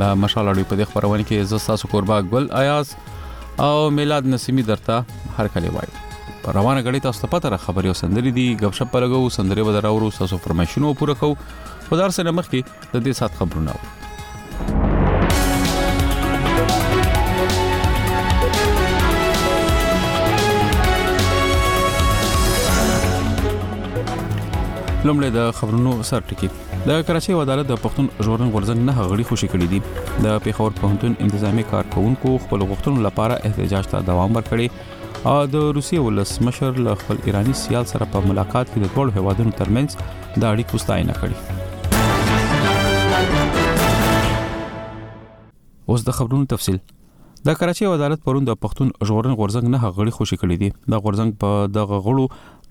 دا مشال اړوي په دې خبرونه کې زه تاسو قربا ګل ایاز او میلاد نسیمی درته هر کله وایو په روانه غړي تاسو ته پته را خبرې او سندري دي غب شپ لګو سندري به دراورو تاسو فرمایشونه پوره کو په دار سره مخ کې د دې سات خبرونه وو لومړی د خبرونو سر ټکی د کراچۍ یو عدالت د پښتون ژغورنې غورځنګ نه غړي خوشي کړي دي د پیښور پوهنتون انتظامی کارکونکو خپل غوښتنو لپاره احتجاج ته دوام ورکړي او د روسیې ولسمشر له خپل ایرانی سیال سره په ملاقات کې د ټول هوادونو ترمنځ د اړیکو ستاینه کړې اوس د خبرونو تفصيل د کراچۍ عدالت پرون د پښتون ژغورنې غورځنګ نه غړي خوشي کړي دي د غورځنګ په دغه غړو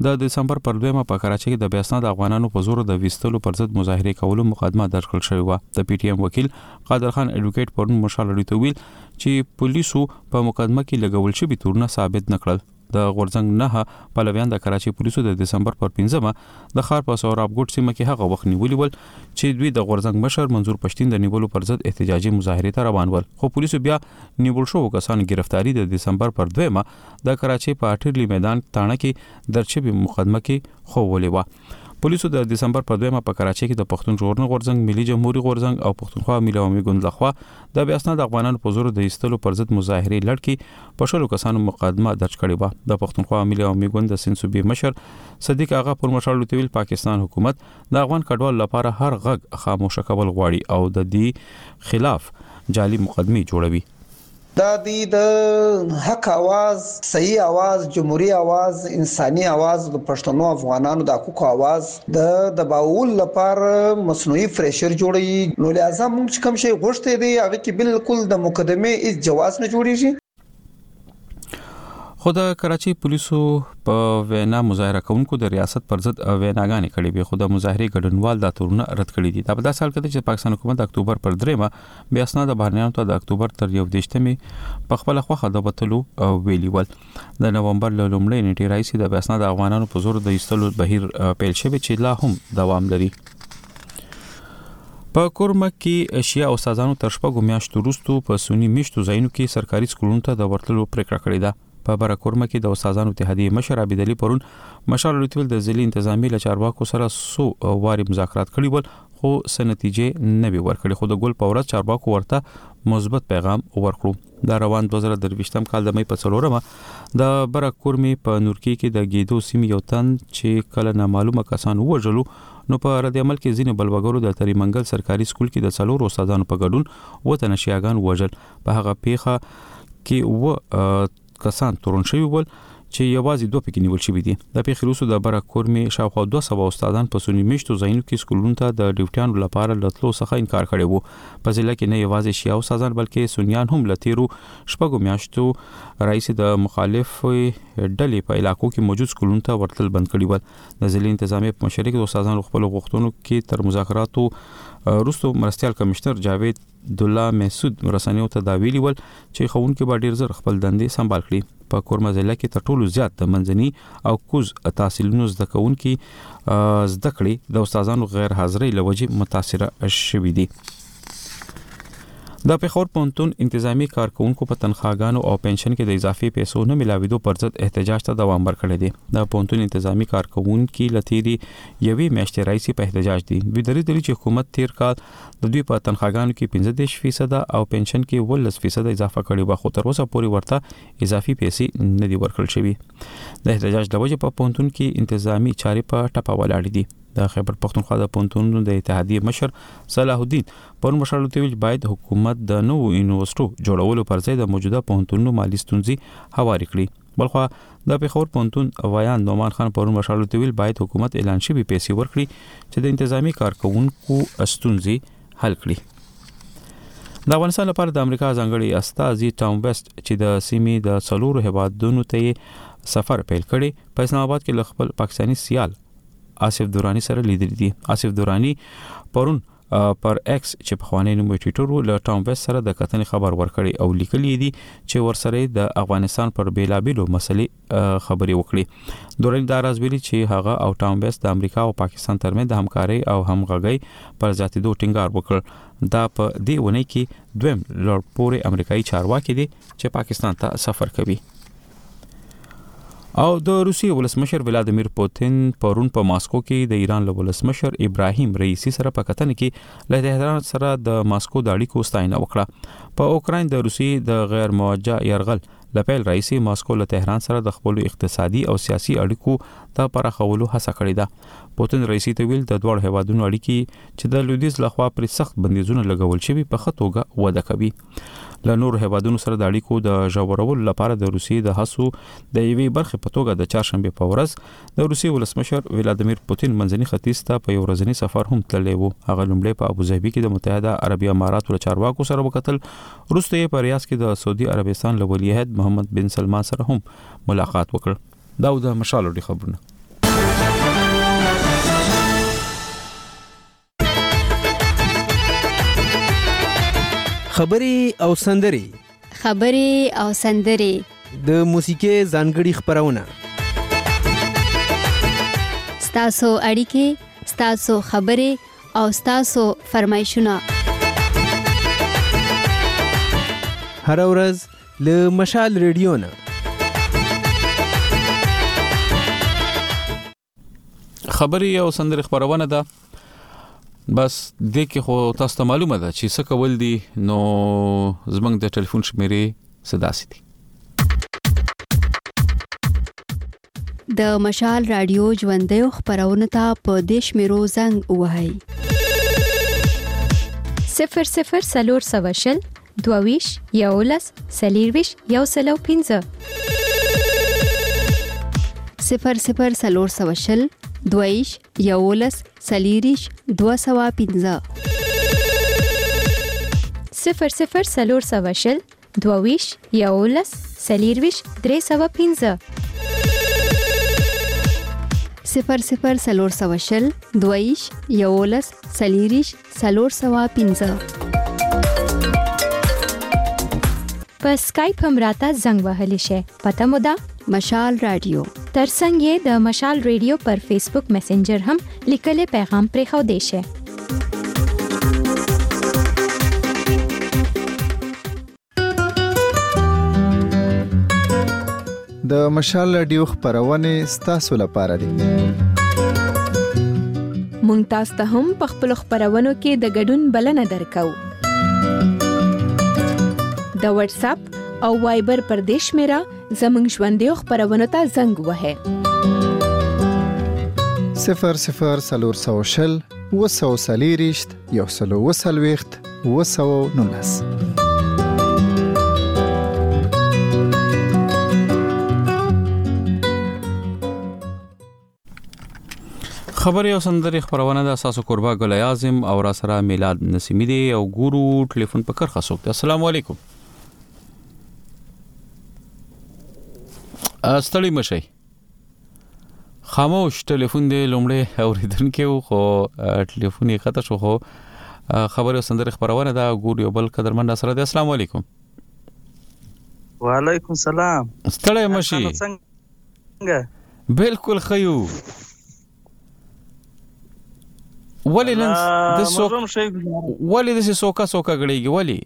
د دسمبر پر دویمه په کراچۍ کې د بیاسنا د افغانانو په زور د ویستلو پر ضد مظاهره کولو مقدمه درج کړل شوې و د پی ټی ایم وکیل قادر خان اډوکیټ پرون مشال اړیته ویل چې پولیسو په مقدمه کې لګول شوی تورونه ثابت نکړل د غورځنګ نهه پلویان د کراچۍ پولیسو د دسمبر پر پنځمه د ښار په سهراب ګوټ سیمه کې هغه وخت نیولي ول چې دوی د غورځنګ مشر منظور پښتین د نیولو پر ضد احتجاجي مظاهرې ته روان ول خو پولیسو بیا نیول شوو کسانو ګرفتاري د دسمبر پر دویمه د کراچۍ په اټرلي میدان تاڼه کې درج شوې مقدمه کې ښوولې وه. پولیسو د دسمبر په دویمه په کراچۍ کې د پښتون ژغورنې غورځنګ ملي جمهوریت غورځنګ او پښتونخوا ملي عوامي ګوند لخوا د بې اسناده افغانانو په زور د ایستلو پر ضد مظاهرې لړ کې په شلو کسانو مقدمه درج کړې وه د پښتونخوا ملي عوامي ګوند د سیند صوبې مشر صدیق اغا پر مشال لوتویل پاکستان حکومت د افغان کډوالو لپاره هر غږ خاموشه کول غواړي او د دې خلاف جعلي مقدمې جوړوي دا دی د حق اواز صحیح اواز جمهوری اواز انسانی اواز د پښتنو افغانانو د حقوقو اواز د دباول لپاره مصنوعی فریشر جوړی نو لهذا مونږ چې کوم شی غوښته دی هغه کې بالکل د مقدمه هیڅ جواز نه جوړیږي خو د کراچۍ پولیسو په وینا مظاهره کوونکو د ریاست پر ضد ویناګانې کړې وي خو د مظاهره ګډونوال دا تورونه رد کړي دي دا په داسې حال کې چې پاکستان حکومت د اکتوبر پر 3مه بې اسناده بهرنیانو ته د اکتوبر تر 21 مې په خپل خوخه د وتلو ویلي ول د نومبر له لومړۍ نیټې راځي د بې اسناده افغانانو په زور د ایستلو بهیر پیل شوی چې لا هم دوام لري په کورمه کې شیا استادانو تر شپږو میاشتو وروسته په سونی میشتو ځایونو کې سرکاري سکولونو ته د ورتلو پریکړه کړې ده په بره کورمه کې د استادانو اتحادیې مشر عابد علي پرون مشال لوتي ویل د ضلعي انتظامی له چارواکو سره سو واري مذاکرات کړي ول خو څه نتیجه نه وي ورکړي خو د ګل په ورځ چارواکو ورته مثبت پیغام ورکړو دا روان 2023م کال د مې په څلورمه د بره کورمې په نورکی کې د ګیدو سیمې یو تن چې کله نامعلومه کسان وژلو نو په رد عمل کې ځینې بلوګرو د تری منګل سرکاري سکول کې د څلور استادانو په ګډون وته نشياګان وژل په هغه پیښه کې و کسان تورن شوی ول چې یوازې دوه پکې نیول شوې دي د پیښې روسو د برا کورمې شاوخوا 200 استادان په سنی میشتو ځایونو کې سکولونو ته د ډیوټیانو لپاره لتلو څخه انکار کړی وو په ضلع کې نه یوازې شیعه استادان بلکې سنیان هم لتیرو شپږو میاشتو رئیس د مخالف ډلې په علاقو کې موجود سکولونو ته ورتل بند کړی ول د ضلع انتظامیه په مشرۍ کې د استادانو خپل غوښتنو کې تر مذاکراتو روسو مرستيال کمشنر جاوید عبدالله محسود رسنیو ته دا ویلي ول چې ښوونکي به ډیر زر خپل دندې سمبال کړي په کورمه ضلع کې تر ټولو زیات د منځني او کوز تحصیلونو زده کوونکي زده کړې د استادانو غیر حاضرۍ لوجې متاثره شوې دي د پیښور پونتون انتظامی کارکونکو په تنخواګانو او پنشن کې د اضافي پیسو نه ملاویدو پر ضد احتجاج ته دوام ورکړی دی د پونتون انتظامی کارکونکو لتیری یوې میاشتې راځي په احتجاج دي دوی درې دلی چې حکومت تیر کال د دوی په تنخواګانو کې پنځه دېرش فیصده او پنشن کې اوولس فیصده اضافه کړې وه خو تر اوسه پورې ورته اضافي پیسې نه دي ورکړل شوي د احتجاج له وجې په پوهنتون کې انتظامي چارې په ټپه ولاړې دي د خیبر پښتونخوا د پونتونونو د اتحادیې مشر صلاح الدین پرون مشرلو ته ویل باید حکومت د نوو یونیورسټو جوړولو پر ځای د موجوده پوهنتونونو مالي ستونزې هوارې کړي بلخوا د پېښور پونتون ویاند نومان خان پرون مشالو ته ویل باید حکومت اعلان شوی پیسې ورکړي چې د انتظامی کارکونکو استونزي حل کړي د افغانستان لپاره د امریکا ځنګړي استاذي ټام ویست چې د سیمې د څلورو هبادونو ته سفر پیل کړي په اسلام آباد کې ل خپل پاکستاني سیال آصف دورانی سره لیدل دي آصف دورانی پرون پر ایکس چې پخوانی نوم یې ټویټر و له ټام ویس سره د کتنې خبر ورکړي او لیکلي دي چې ورسره د افغانستان پر بیلابیلو مسلې خبرې وکړي دورل دا راز ویلي چې هغه او ټام ویس د امریکا او پاکستان ترمنځ د همکارۍ او همغږۍ پر زیاتیدو ټینګار وکړ دا په دې ونې کې دویم لوړ پورې امریکایي چارواکي دي چې پاکستان ته سفر کوي او د روسیې ولسمشر ولادمیر پوتین پرون په ماسکو کې د ایران له ولسمشر ابراهیم رئیسی سره په کتنه کې له تهران سره د ماسکو د اړیکو ستاینه وکړه په اوکراین د روسیې د غیر موجه يرغل له پیل رئیسی ماسکو له تهران سره د خپل اقتصادي او سیاسي اړیکو د پراخولو هڅه کړې ده پوتین رئیسی ته ویل د دوه هوادونو اړیکې چې د لویدیز لخوا پر سخت بندیزونه لګول شوی په خطوګه وده کوي له نورو هیوادونو سره د اړیکو د ژورولو لپاره د روسیې د هڅو د یوې برخې په توګه د چهارشنبه په ورځ د روسیې ولسمشر ولادمیر پوتین منځني ختیځ ته په یو ورځنی سفر هم تللی و هغه لومړی په ابوظهبي کې د متحده عربي اماراتو له چارواکو سره وکتل وروسته یې په ریاض کې د سعودي عربستان له ولیعهد محمد بن سلمان سره هم ملاقات وکړ دا و د مشالو ډي خبرونه خبرې او سندرې خبرې او سندرې د موسیقي ځانګړي خبرونه ستاسو اړیکې ستاسو خبرې او ستاسو فرمایشونه هر ورځ له مشال ریډیو نه خبري او سندري خبرونه ده بس د کې خو تاسو ته معلومه ده چې څه کول دي نو زمنګ د ټلیفون شمیرې صدا سي دي د مشال رادیو ژوندې خبرونه ته په دیش میرو زنګ وهاي 00 سلور سوشل دوه ویش یولس سلیر ویش یو سلو پنځه صفر صفر سلور سوه شل دویش یولس سلیریش دوه سوه پنځه صفر صفر سلور سوه شل دویش یولس سلیرویش درې سوه پنځه صفر صفر سلور سوه شل دویش یولس سلیریش څلور سوه پنځه په سکایپ هم راته زنګ وهلی شئ پته مو ده مشال رادیو ترڅنګ یې د مشال رادیو پر فیسبوک میسنجر هم لیکلی پیغام پرې خو دی شي د مشال رادیو خبرونه ستاسو لپاره دي مونږ تاسو ته هم په خپل خبرونو کې د ګډون بلنه درکو د واتس اپ او وایبر پر دیش میرا زمنګ ژوندې خبرونه ته زنګ وهه 00 سلور سوشل و سو سلیریشت یو سل او څلوېښت اووه سوه او نولس خبرې او سندرې خبرونه د اساسو قربا ګل اعظم او را سره میلاد نسیمی دی او ګورو ټلیفون په کرخه سوک السلام علیکم استړی مشي خاموش ټلیفون دی لومړی اوریدونکو خو ټلیفون یې قطع شو خو خبره سندره خبرونه دا ګور یو بل قدرمن سره دی السلام علیکم وعلیکم السلام ستړی مشي څنګه بالکل خيو ولې نن د سو ولې د سوکا سوکا غړيږي ولې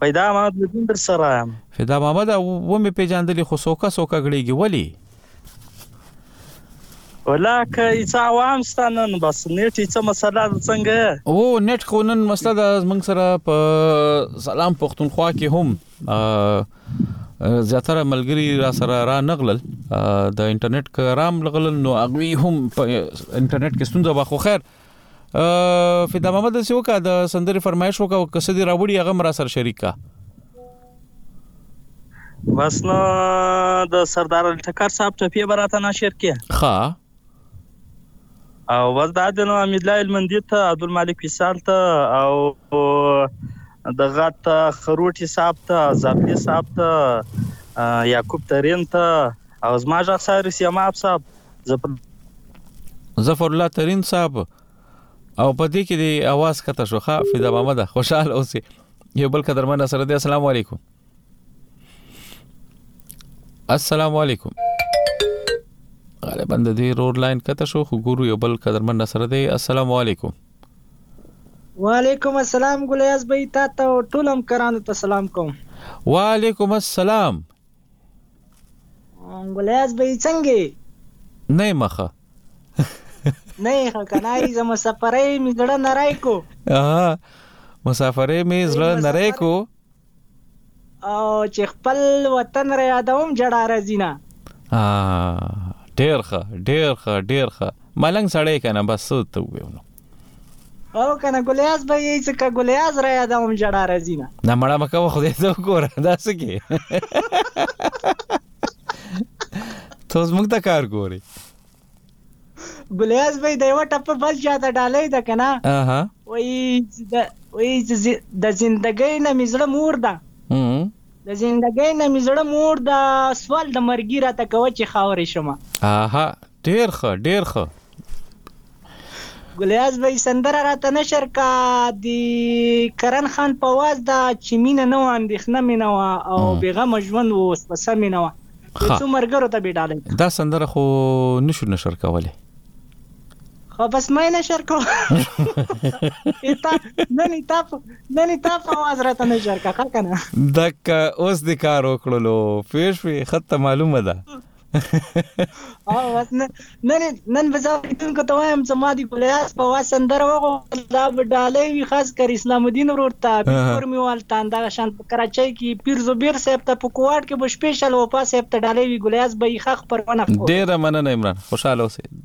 پیدا محمد مدین در سره یم فدا محمد و مې پیژندلې خو سوکه سوکه غړېږي ولی ولا که څه عوام ستنن بس نیټ څه مسله ده څنګه او نیټ خو نن مسله ده موږ سره په سلام پښتونخوا کې هم زیاتره ملګری را سره را نغلل د انټرنیټ کرام لغلل نو اغوی هم په انټرنیټ کې ستونزه واخو خیر فدا محمد څه وکړه د سندري فرمایش وکړه او کسه دی راوړي هغه مرا سره شریک کا بس نو د سردار ټکر صاحب ټپی براته نشر کې ها او بس دا د نو امید الله المندی ته عبد الملک وصال ته او د غت خروټي صاحب ته زابلی صاحب ته یعقوب ترین ته او زما ځخ سره سیماب صاحب ظفر ظفر الله ترين صاحب او پدې کې دی आवाज کته شو ښا فدا محمد خوشاله اوسې یو بل قدرمن سره دی السلام علیکم السلام علیکم غالبا د دې روډ لاین کته شو خو ګورو یو بل قدرمن سره دی السلام علیکم وعلیکم السلام ګلیاز به تا ته ټولم کرانو ته سلام کوم وعلیکم السلام ګلیاس به یې څنګه نه یې مخه نه یې ښه که نه یې زه مسافرۍ مې زړه نری کو مسافرۍ مې زړه نری کو او چې خپل وطن را یادوم جړا راځي نه ډېر ښه ډېر ښه ډېر ښه ملنګ سړی که نه بس څه ته وویو نو او کنه ګلیاز به یې څه کا ګلیاز را یادوم جړا راځي نه نه مړه مکه خدای ته وګوره دا څه کې ته زموږ ته کار ګوري ګلیاز به د یو ټپ بل چاته ډالۍ ده کنه اها وای د وای د زندګۍ نه مې زړه مور ده د زندګۍ نه مي زړه موړ ده سوال د مرګي راته کوه چي خاوري شمه. اها ډیر ښه ډیر ښه. ګلیاز بای سندره راته نشر کا د کرن خان په واز ده چې مینه نه وه اندېښنه مې نه وه او بې غمه ژوند و اوس په سمې نه وه یو څو مرګرو ته به ډالۍ دا سندره خو نشو نشر کولی خو بس مې نشر کو اتا نن اتا نن اتا په आवाज راته نشر کا کنه دک اوس د کار وکړلو فیش وی خط معلومه ده او بس نن نن به زه ریتونکو ته وایم چې ما دی ګلیاس په واس سندره وغوښتل دا به ډالۍ وي خاص کر اسلام الدین ورور ته پیر مې والتان دغه شان په کراچۍ کې پیر زبیر صاحب ته په کوواټ کې به سپیشل وفا صاحب ته ډالۍ وي ګلیاس به یې ښه خپرونه ډېره مننه عمران خوشاله اوسې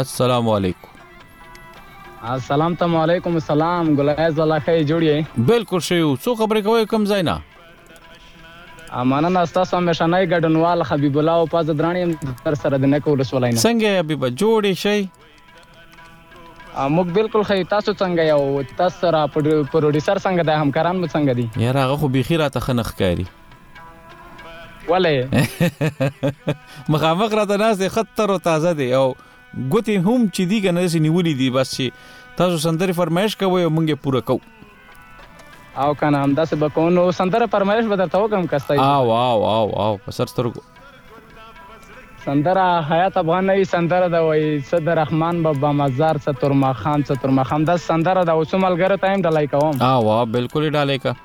السلام علیکم السلام تم علیکم السلام ګلایز الله خیر جوړ یې بالکل شی یو څو خبرې کوي کم ځای نه امانه ناستا سم شنای ګډنوال حبیب الله او پاز درانیم در سره د نکو ولسوالای نه څنګه حبیب جوړ شي موږ بالکل خی تاسو څنګه یو تاسو را پروډوسر څنګه د همکاران مو څنګه دي یاره هغه خو بيخي راته خنخ کاری ولی مخامخ راته ناس دی خطر او تازه دی او ګوتې هم چې دی کنه سي نیولې دي بس چې تاسو سندري فرمایش کوي او مونږه پوره کو او کنه هم داسې بکو نو سندره فرمایش به درته وکم کستا او او او او په سر سترګو سندره حیات افغان نوی سندره ده وای څه د رحمان بابا مزار څه ترما خان څه ترما خان دا سندره ده اوس ملګری ته هم ډلای کوم او او بالکل ډلای کوم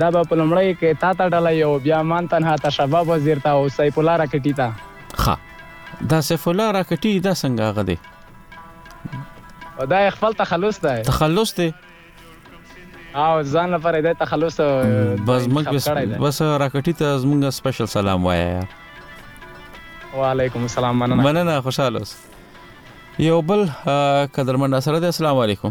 دا به په لومړی کې تا ته ډله یو بیا مان تنها ته شباب وزیر ته او سیف الله راکټی ته ښه دا سیف الله راکټی دا څنګه هغه دی دا خپل تخلص دی تخلص دی او ځان لپاره د تخلص بس موږ بس راکټی ته زموږ سپیشل سلام وایي وعلیکم السلام مننه مننه خوشاله اوسئ یو بل قدرمن سره د اسلام علیکم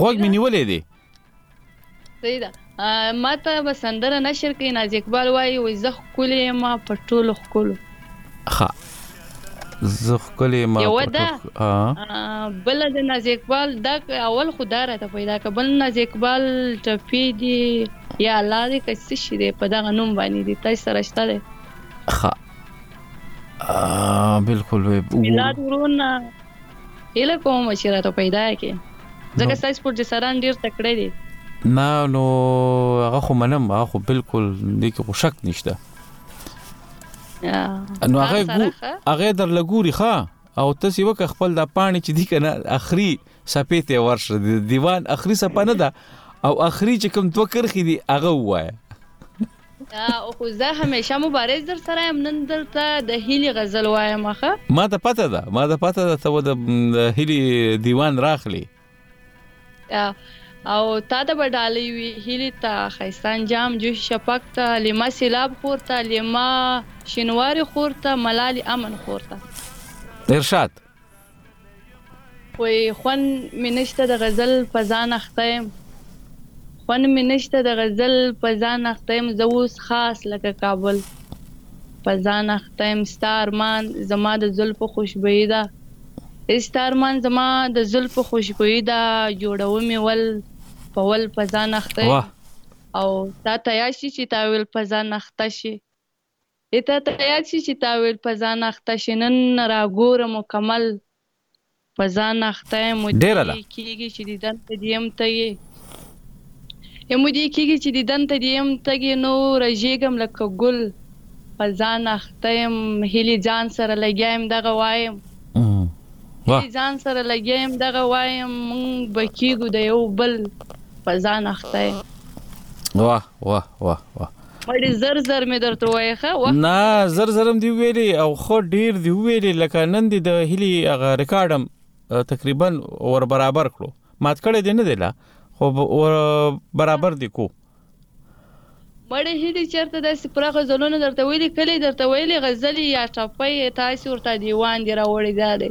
غوږ مې نیولې دي صحیح ده ماته به سندره نشر کړي ناز اقبال وایي وای زه ښکلې یم په ټولو ښکلو ښه زه ښکلې ما یو ده بل د ناز اقبال دا اول خو دا راته پیدا ک بل ناز اقبال ټپی دی یا الله دې که څه شي دی په دغه نوم باندې دی تاسو سره شته دی ښه بالکل وي بلاد ورونه هیله کوم چې راته پیدا کې ځکه ستاسو پروډوسران ډیر تکړه دي نه نو هغه خو منم هغه خو بالکل دې کې خو شک نشته نو هغه هغه در لګوري ښا او تاسو وک خپل د پانی چې دی کنه اخري سپې ته ورشه د دیوان اخري سپه نه ده او اخري چې کوم دوه کرخي دي هغه وایي خو زه هميشه مبارز درسره يم نن درته د هيلي غزل وايم ښه. ماته پته ده ماته پته ده ته د هيلي ديوان راخلي. او تا ته به ډالۍ وي هيلي ته ښايسته انجام جوشي شفق ته ليما سيلاب خور ته ليما شينواري خور ته ملالي امن خور ته. ارشاد. وای خوند مې نشته د غزل په ځان اخته یم خوند مې نشته د غزل په ځان اخته یم زه اوس خاص لکه کابل په ځان اخته یم ستا ارمان زما د زلفو خوشبويي ده ستا ارمان زما د زلفو خوشبويي ده جوړومې ول په ول په ځان اخته یم او تا ته یاد شي چې تا ویل په ځان اخته شي ای تا ته یاد شي چې تا ویل په ځان اخته شې نن راګوره مکمل په ځان اخته یم مودې کیږي چې دیدن ته دې یم تږې یم مودې کیږي چې دیدن ته دې یم تږې نو رژیږم لکه ګل په ځان اخته یم هیلې ځان سره لګیا یم دغه وایم هیلې ځان سره لګیا یم دغه وایم مونږ به کیږو د یو بل په ځان اخته یم واه واه واه واه مړي زر زر مې درته ووایي ښه وخت نه زر زر هم دی ویلي او خو ډیر دی ویلي لکه نن دی د هلي هغه ریکارډم تقریبا ور برابر کړو مات کړی دی نه دی لا خو برابر دی کو مړې هیلې چرته داسې پوره غزلونه درته ویلي کله درته ویلي غزلې یا ټپه یې تاسې ورته دیوان دی راوړی دا دی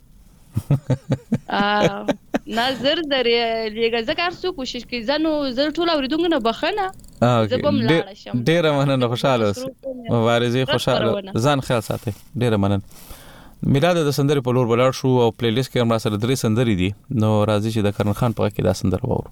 نه زر زر لګه زکه هر څوک کوشش کوي زنو زر ټول اوریدونکو نه بخنه زبم لاړ شم ډیر مننه خوشاله اوسې مبارزه خوشاله ځان خیال ساتي ډیر مننه میلاد د سندرې په لور ولاړ شو او پلی لیست کې هم سره درې سندرې دي نو راځي چې د کرن خان په کې دا سندره وورو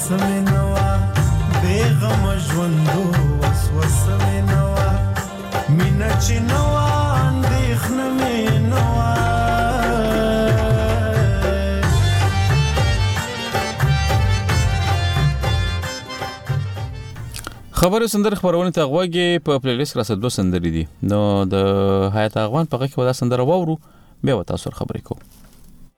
خبرو سندر خبرونه ته غوږی په پلی لیست کې دوه سندرې دي نو د حیات اغوان په غږ کې ودا سندره وورو بیا وتا سره خبرې کوو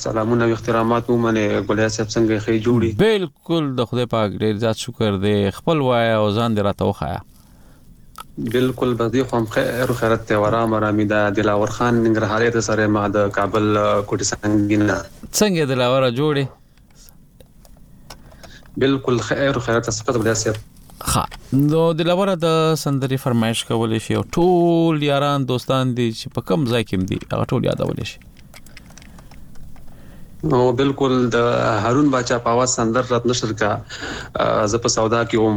سلامونه او احترامات مو منه ګلیا صاحب څنګه خې جوړي بالکل د خدای پاک ډیر زیات شکر دی خپل وای او ځان دې راته وخایا بالکل بس دی خو هم خیر او خیرت ته ورام ورامي دا دلاور خان ننګرهاري ته سره ما د کابل کوټي سنگینه څنګه دلاور جوړي بالکل خیر او خیرات صفت بلیا صاحب ها نو د لوره د سندري فرمایش کول شي او ټول یاران دوستان دي چې په کم ځای کې دي هغه ټول یادول شي نو بالکل د هارون بچا پاوا سندر رات نشر کا زپ سودا کې اوم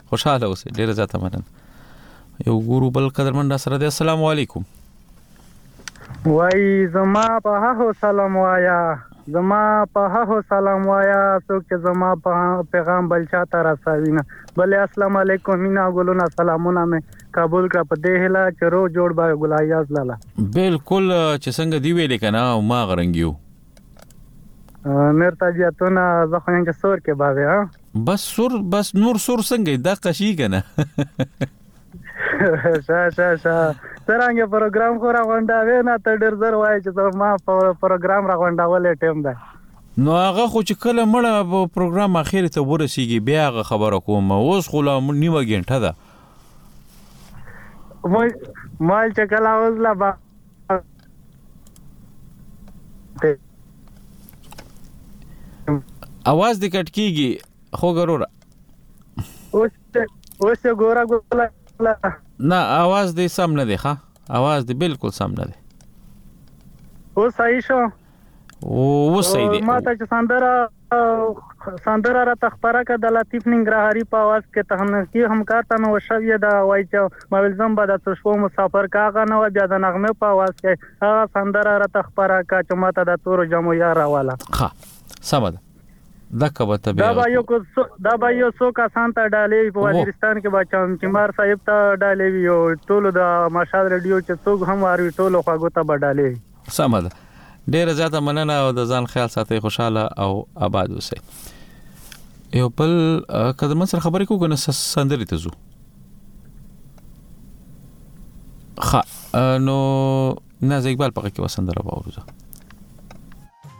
خوشاله اوسئ ډیره زیاته مننه یو ګورو بل قدرمن را سره دی السلام علیکم وای زما په هغه سلام وایا زما په هغه سلام وایا څوک چې زما په پیغام بل چاته رساوینه بلې السلام علیکم مینا ګلونه سلامونه مې قبول کړه په دې هله چې رو جوړ به ګلایاز لاله بالکل چې څنګه دی ویلې کنه ما غرنګیو میر تاج یاتونه زه خو یم چې سور کې باوې ها بس سور بس نور سور څنګه دا قشی کنه شا شا شا څنګه پروګرام خو را غونډاوې نه ته ډېر زر وای چې ما پروګرام را غونډاولې ټیم ده نو هغه خو چې کله مړه پروګرام اخر ته ورسیږي بیا هغه خبره کوم اوس خو لا نیمه ګنټه ده مال چې کله اوس لا اواز دې کټ کیږي خو ګروره اوس اوس ګوره ګوره نه اواز دې سم نه دی ښا اواز دې بالکل سم نه دی اوس صحیح شو اوسئ دې ما ته چې سندره سندره را تخبره که د لطیف ننګرهاري په اواز کې ته هم نږدې همکار ته نو شوې دا وایي چې مولزم به د څو شپو مسافر که هغه نه وه بیا د نغمې په اواز کې هغه سندره را تخبره که چې ما ته د تورو جامو یار راواله ښه سمه ده دا کبه ته دا به یو کو دا به یو څو کسان ته ډالې په وزیرستان کې بچم چې مار صاحب ته ډالې وي او ټول د مشال رادیو چې څوک هم واري ټول خواګو ته به ډالې سمه ده ډیره زیاته مننه او د ځان خیال ساتي خوشاله او آباد اوسئ یو بل کله من سره خبرې کوو کنه سندرې ته زو خا نو نه زګبال پکې وسندره باور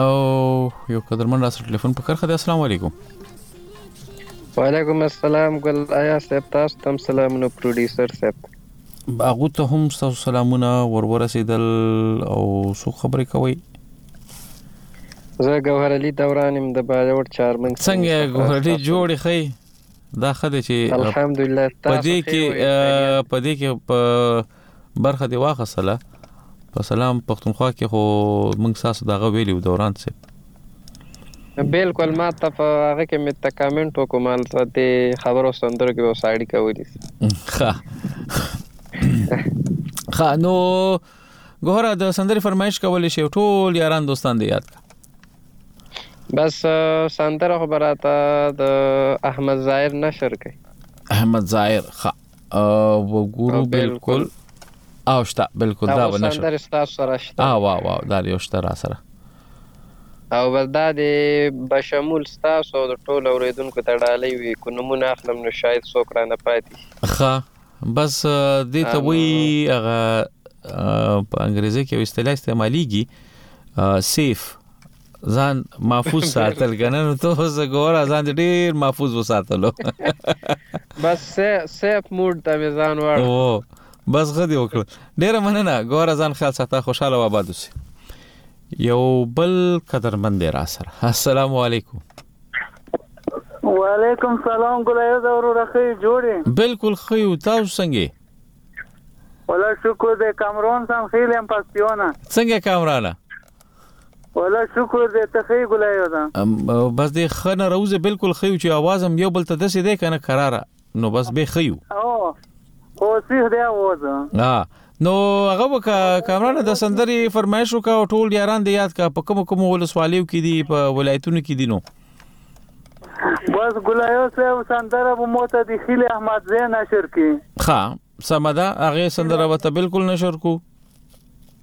او یو قدرمن راسره ټلیفون په کرخه دی السلام علیکم وعلیکم السلام ګل آیا صاحب تاسو تم سلامونه پروډوسر صاحب هغه ته هم تاسو سلامونه ورورسېدل او سو خبرې کوي زه ګوهر علي دوران يم د باجوړ چارمن څنګه ګوهر علي جوړې خي دا خده چې الحمدلله تاسو پدې کې پدې کې په برخه دی واخصله په سلام پښتونخوا کې خو موږ تاسو دغه ویلو دوران سي بالکل ما ته په هغه کې مې ته کمنټ وکم البته د خبرو سندرو کې اوس اړی کولی ښه ښه نو ګوره د سندري فرمایش کولی شي ټول یاران دوستان دی یاد بس سندره خو براته د احمد ظاهر نشر کوي احمد ظاهر ښه وګورو بالکل او شته بالکل دا ونه شو دا ستاسو سره شته او او او دا یو شته را سره او بس دا د بشمول ستاسو او د ټولو اوریدونکو ته ډالۍ وي کو نمونه اخلم نو شاید څوک را نه پاتې ښه بس دې ته وی هغه په انګریزي کې اصطلاح استعماليږي سیف ځان محفوظ ساتل کنه نو ته اوس ګوره ځان دې ډیر محفوظ وساتلو بس سیف موډ ته مې ځان وړ او بس غدي وکړ ډیره مننه ګوره ځان خیال ساته خوشاله و آباد اوسې یو بل قدرمن دی را سره السلام علیکم وعلیکم سلام ګلایو دا وروره خې جوړې بالکل خې او تاسو څنګه ولا شکر دې کامرون سم خېلم پاکتیونه څنګه کامرانه والله شکر دې ته خې ګلایو ده بس دې خ نه روزه بالکل خيو چې आवाज هم یو بل ته دسه دې کنه قراره نو بس به خيو او او سیخ دی आवाज ها نو هغه وک کامران د سندري فرمایش وکا او ټول یاران دی یاد کا په کوم کوم ولسوالیو کې دي په ولایتونو کې دي نو بس ګلایو سه سندره په موته دی خیل احمد زین نشر کی ها سمدا هغه سندره وته بالکل نشر کو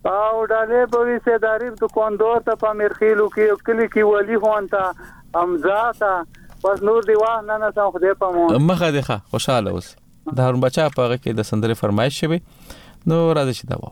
او ډالې په وی سه داریب د کوندور ته په مرخیلو کې کلی کې ولی هون ته امزا ته بس نور دی واه نه نه سم خدای په مو مخه دی ښه خوشاله اوس د هارون بچا په هغه کې د سندره فرمایش شوی نو راځي چې دا وو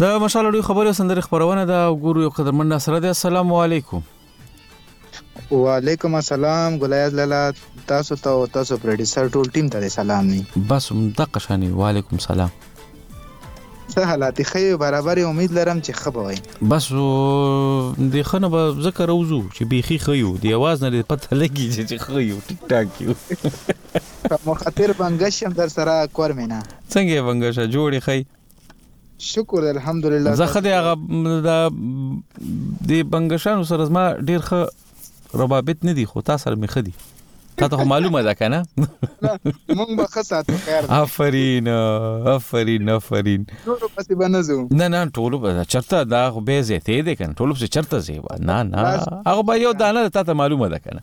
د مشال اړي خبرو سندري خبرونه دا ګورو یو قدرمن سره د السلام علیکم وعلیکم السلام ګلایز لالا تاسو ته او تاسو پروډوسر ټول ټیم ته سلام ني بس مدقه شانی وعلیکم السلام څه حالات ښه برابر امید لرم چې ښه به وای بس د خنه به ذکر اوزو چې بیخي ښه یو دی आवाज نه پته لګی چې ښه یو ټیک ټاک یو په مخاطر بنگش هم در سره کور مینا څنګه بنگش جوړې خی شکر الحمدلله زه خدای هغه د بنگشانو سره زما ډیر ښه روابط نه دي خو تا سره مې خدي تا ته معلومه ده کنه مونږ به خساتو خیر ده آفرین آفرین آفرین ټول پسې بنځو نه نه ټول به چرته دا خو به زه ته دې کنه ټول پسې چرته زی نه نه هغه به یو دانه تا ته معلومه ده کنه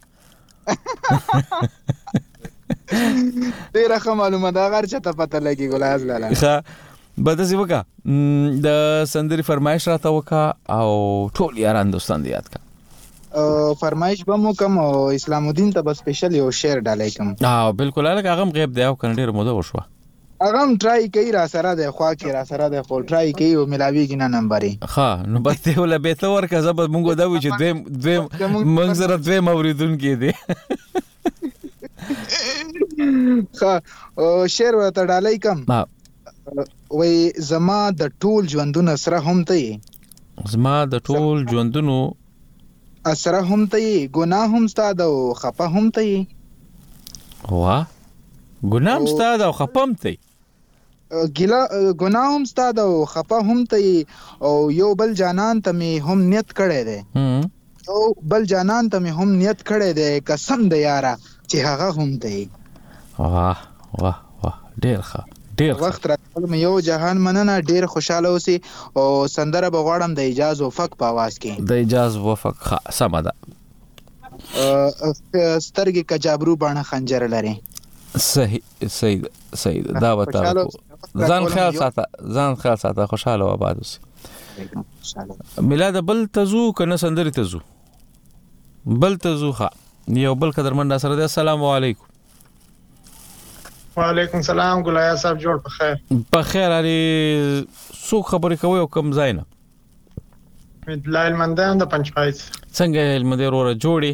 ډیره ښه معلومه ده غر چا ته پته لګي ګلاز لاله ښه به داسې وکا د سندري فرمایش راته وکا او ټول یاران دوستان یاد کا فرمایش به مو کوم او اسلام الدین ته به سپیشل یو شعر ډالای کوم ها بالکل الګ هغه غیب دی او کنه ډیر موده وشو هغه هم ټرای کوي را سره دی خوا کې را سره دی خو ټرای کوي او ملاویږي نه نمبرې ها نو بس ته ولا به ته ورکه زب مونږ دا وی چې دوی دوی مونږ سره دوی موریدون کې دي ښه شعر ورته ډالۍ کم وای زما د ټول ژوندون سره هم ته یې زما د ټول ژوندونو اسره هم ته یې ګناه هم ستا ده او خپه هم ته یې واه ګناه هم ستا ده او خپه هم ته یې ګیله ګناه هم ستا ده او خپه هم ته یې او یو بل جانان ته مې هم نیت کړی دی یو بل جانان ته مې هم نیت کړی دی قسم د یاره چې هغه هم ته یې واه واه واه ډېر ښه ډېر ښه وخت راکول مې یو جهان مننه ډېر خوشاله اوسې او سندره به غواړم د اجاز وفق په اواز کې د اجاز وفق ښه سمه ده سترګې کجابرو باڼه خنجر لري صحیح صحیح ده صحیح ده دا وتا ځان خیال ساته ځان خیال ساته خوشاله و آباد اوسې میلاد بل تزو کنه سندري تزو بل تزو ها یو بل قدرمن سره ده السلام علیکم وعلیکم سلام ګلایا صاحب جوړ په خیر په خیر علي سو خبرې کوي او کم ځای نه لایل مندان د پنځپایز څنګه هلمند وروره جوړي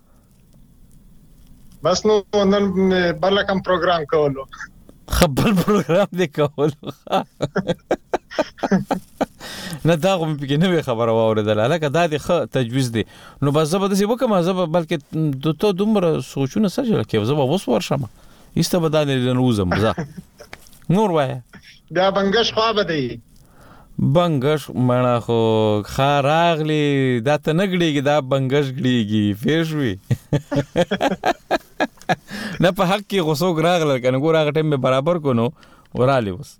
بس نو نن بل کوم پروګرام کولو خپل پروګرام دې کولو نه دا غو په کې نوې خبره واوریدل لکه دا د خ تجویز دی نو بس زه به دې وکم زه به بلکې د تو دومره سوچونه سره جوړ کې زه به وس ورشم ایسته به دا نه روزم زه نور وای بیا بنګش خو به دی بنګش مړه خو خا راغلی دا ته نه ګړيږي دا بنګش ګړيږي فیر شوي نه په حق کې غوسو راغله کنه ګور هغه ټیم به برابر کو نو ورالی وس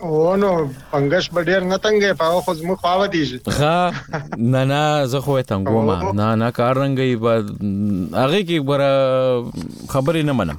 ونو پنګش به ډیر نه تنګې په خو زمو خواوه دیږي ها نه نه زه خو تنګو ما نه نه کار رنګي هغه کې خبرې نه منم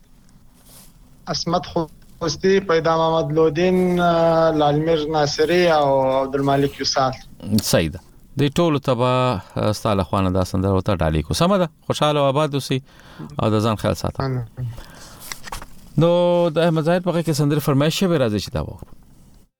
اسمت خوستی پیدا محمد لودین لالمیر ناصری او عبدالمالک یوسال سید د ټولو تبا ستاله خوانه دا سندره وته ډالې کو سم ده خوشاله او آباد اوسې او د ځان خیال ساته نو د احمد زاهد په کې سندره فرمایشه به راځي چې دا وو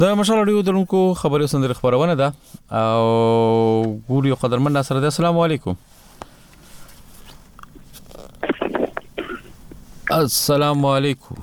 د مشال اړیو درونکو خبري سندره خبرونه ده او ګوري قدرمن ناصر ده السلام علیکم السلام علیکم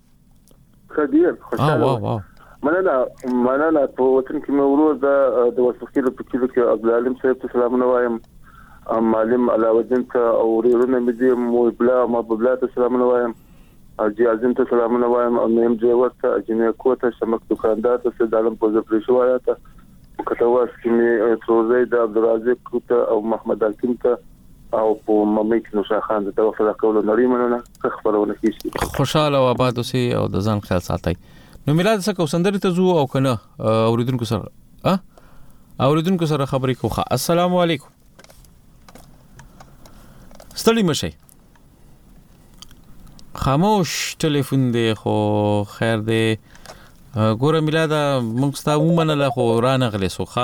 ښه ډیر خوشاله واه واه مننه مننه په وطن کې مې ورور د د وسخې په کلو کې عبد العالم صاحب ته سلامونه وایم معلم علاوالدین ته او ورونه مې دې مو بلا ما بلا ته سلامونه وایم او جی اعظم ته سلامونه وایم او نیم جی ورته جنې کوته شمک دکاندار ته سید عالم په زپری شو آیا ته کټواس کې مې څوزې د عبد الرازق ته او محمد حکیم ته او په ممې کې نوشا خان د توفه د کولو نړۍ مننه ښه خبرونه کیږي خوشاله او آباد اوسې او د ځان خیال ساتي نو میلاد څه کو سندري ته زو او کنه اوریدونکو سره ا اوریدونکو سره خبرې کوخه السلام علیکم ستړي مشي خاموش ټلیفون دی خو خیر دی ګوره میلاده موږ ستا ومنله خو رانغلې سوخه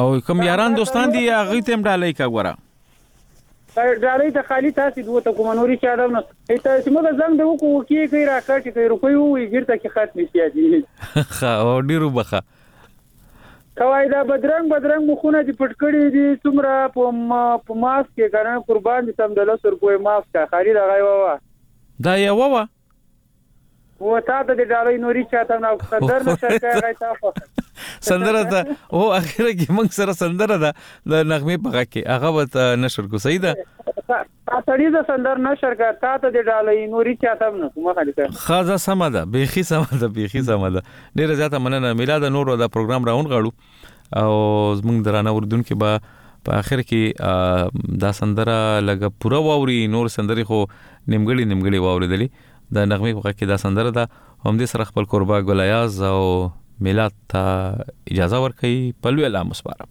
او کوم یاران دوستان دي هغه تیم ډالۍ کا ګوره ډالۍ ته خالی تاسو دوه ته کوم نوري چا دونه ایته چې موږ زنګ د وکو وکی کوي راکټ کوي روپي وي ګرته کې خط نشي دي خا او ډیرو بخه کوي دا بدرنګ بدرنګ مخونه دي پټ کړي دي څومره په ماسک کې کنه قربان دي سم د لسر کوی ماسک خالي دا غي ووا دا یو ووا و تا ته د ډالۍ نوري چاته نه سندر نه شرکه غي تا خو سندر ده او اخر کې موږ سره سندر ده د نغمه په غږ کې هغه وت نشر کو صحیح ده تا سړی ز سندر نشر کا تا ته د ډالۍ نوري چاته نه کوم خالي کا خازه سم ده بيخي سم ده بيخي سم ده ډیره زیاته مننه میلاد نور دا پروګرام راون غړو او زمونږ درانه اوردونکو به په اخر کې دا سندره لګ پوره ووري نور سندري خو نیمګړي نیمګړي ووریدلې د نغمه په کې دا سندره ده هم دې سره خپل قربا ګلیاز او میلاد ته اجازه ورکړي په لوی لامو سپارم